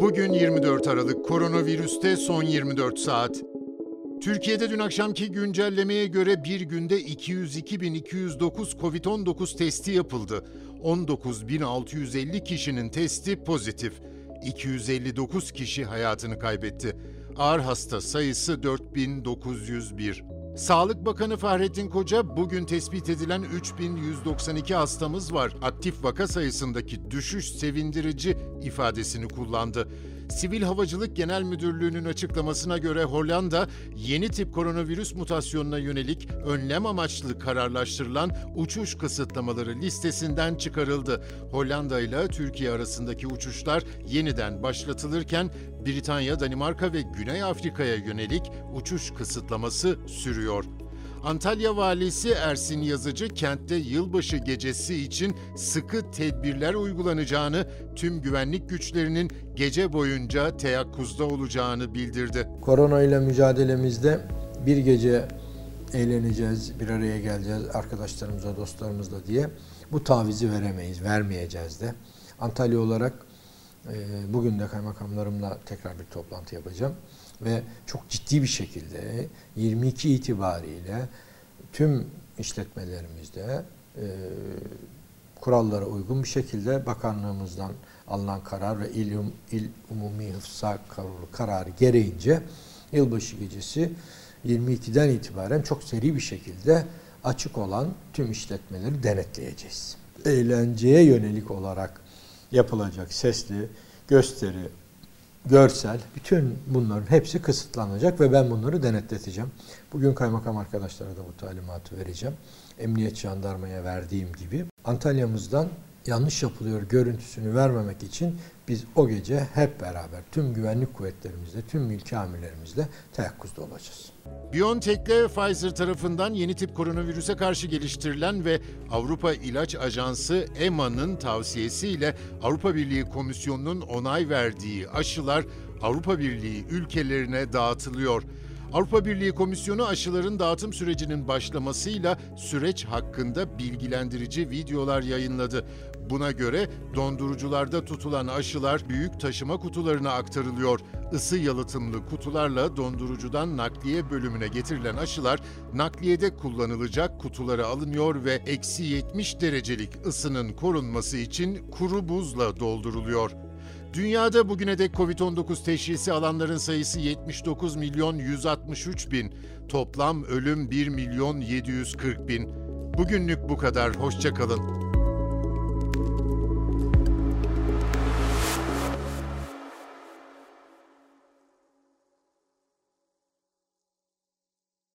Bugün 24 Aralık koronavirüste son 24 saat. Türkiye'de dün akşamki güncellemeye göre bir günde 202.209 COVID-19 testi yapıldı. 19.650 kişinin testi pozitif. 259 kişi hayatını kaybetti. Ağır hasta sayısı 4901. Sağlık Bakanı Fahrettin Koca bugün tespit edilen 3192 hastamız var. Aktif vaka sayısındaki düşüş sevindirici ifadesini kullandı. Sivil Havacılık Genel Müdürlüğü'nün açıklamasına göre Hollanda yeni tip koronavirüs mutasyonuna yönelik önlem amaçlı kararlaştırılan uçuş kısıtlamaları listesinden çıkarıldı. Hollanda ile Türkiye arasındaki uçuşlar yeniden başlatılırken Britanya, Danimarka ve Güney Afrika'ya yönelik uçuş kısıtlaması sürüyor. Antalya Valisi Ersin Yazıcı kentte yılbaşı gecesi için sıkı tedbirler uygulanacağını, tüm güvenlik güçlerinin gece boyunca teyakkuzda olacağını bildirdi. Korona ile mücadelemizde bir gece eğleneceğiz, bir araya geleceğiz arkadaşlarımızla, dostlarımızla diye bu tavizi veremeyiz, vermeyeceğiz de. Antalya olarak bugün de kaymakamlarımla tekrar bir toplantı yapacağım ve çok ciddi bir şekilde 22 itibariyle tüm işletmelerimizde e, kurallara uygun bir şekilde bakanlığımızdan alınan karar ve il, il umumi hıfza kararı gereğince yılbaşı gecesi 22'den itibaren çok seri bir şekilde açık olan tüm işletmeleri denetleyeceğiz. Eğlenceye yönelik olarak yapılacak sesli gösteri, görsel, bütün bunların hepsi kısıtlanacak ve ben bunları denetleteceğim. Bugün kaymakam arkadaşlara da bu talimatı vereceğim. Emniyet jandarmaya verdiğim gibi. Antalya'mızdan yanlış yapılıyor görüntüsünü vermemek için biz o gece hep beraber tüm güvenlik kuvvetlerimizle, tüm mülki amirlerimizle teyakkuzda olacağız. BioNTech ile Pfizer tarafından yeni tip koronavirüse karşı geliştirilen ve Avrupa İlaç Ajansı EMA'nın tavsiyesiyle Avrupa Birliği Komisyonu'nun onay verdiği aşılar Avrupa Birliği ülkelerine dağıtılıyor. Avrupa Birliği Komisyonu aşıların dağıtım sürecinin başlamasıyla süreç hakkında bilgilendirici videolar yayınladı. Buna göre dondurucularda tutulan aşılar büyük taşıma kutularına aktarılıyor. Isı yalıtımlı kutularla dondurucudan nakliye bölümüne getirilen aşılar nakliyede kullanılacak kutulara alınıyor ve eksi 70 derecelik ısının korunması için kuru buzla dolduruluyor. Dünyada bugüne dek Covid-19 teşhisi alanların sayısı 79 milyon 163 bin. Toplam ölüm 1 milyon 740 bin. Bugünlük bu kadar. Hoşçakalın.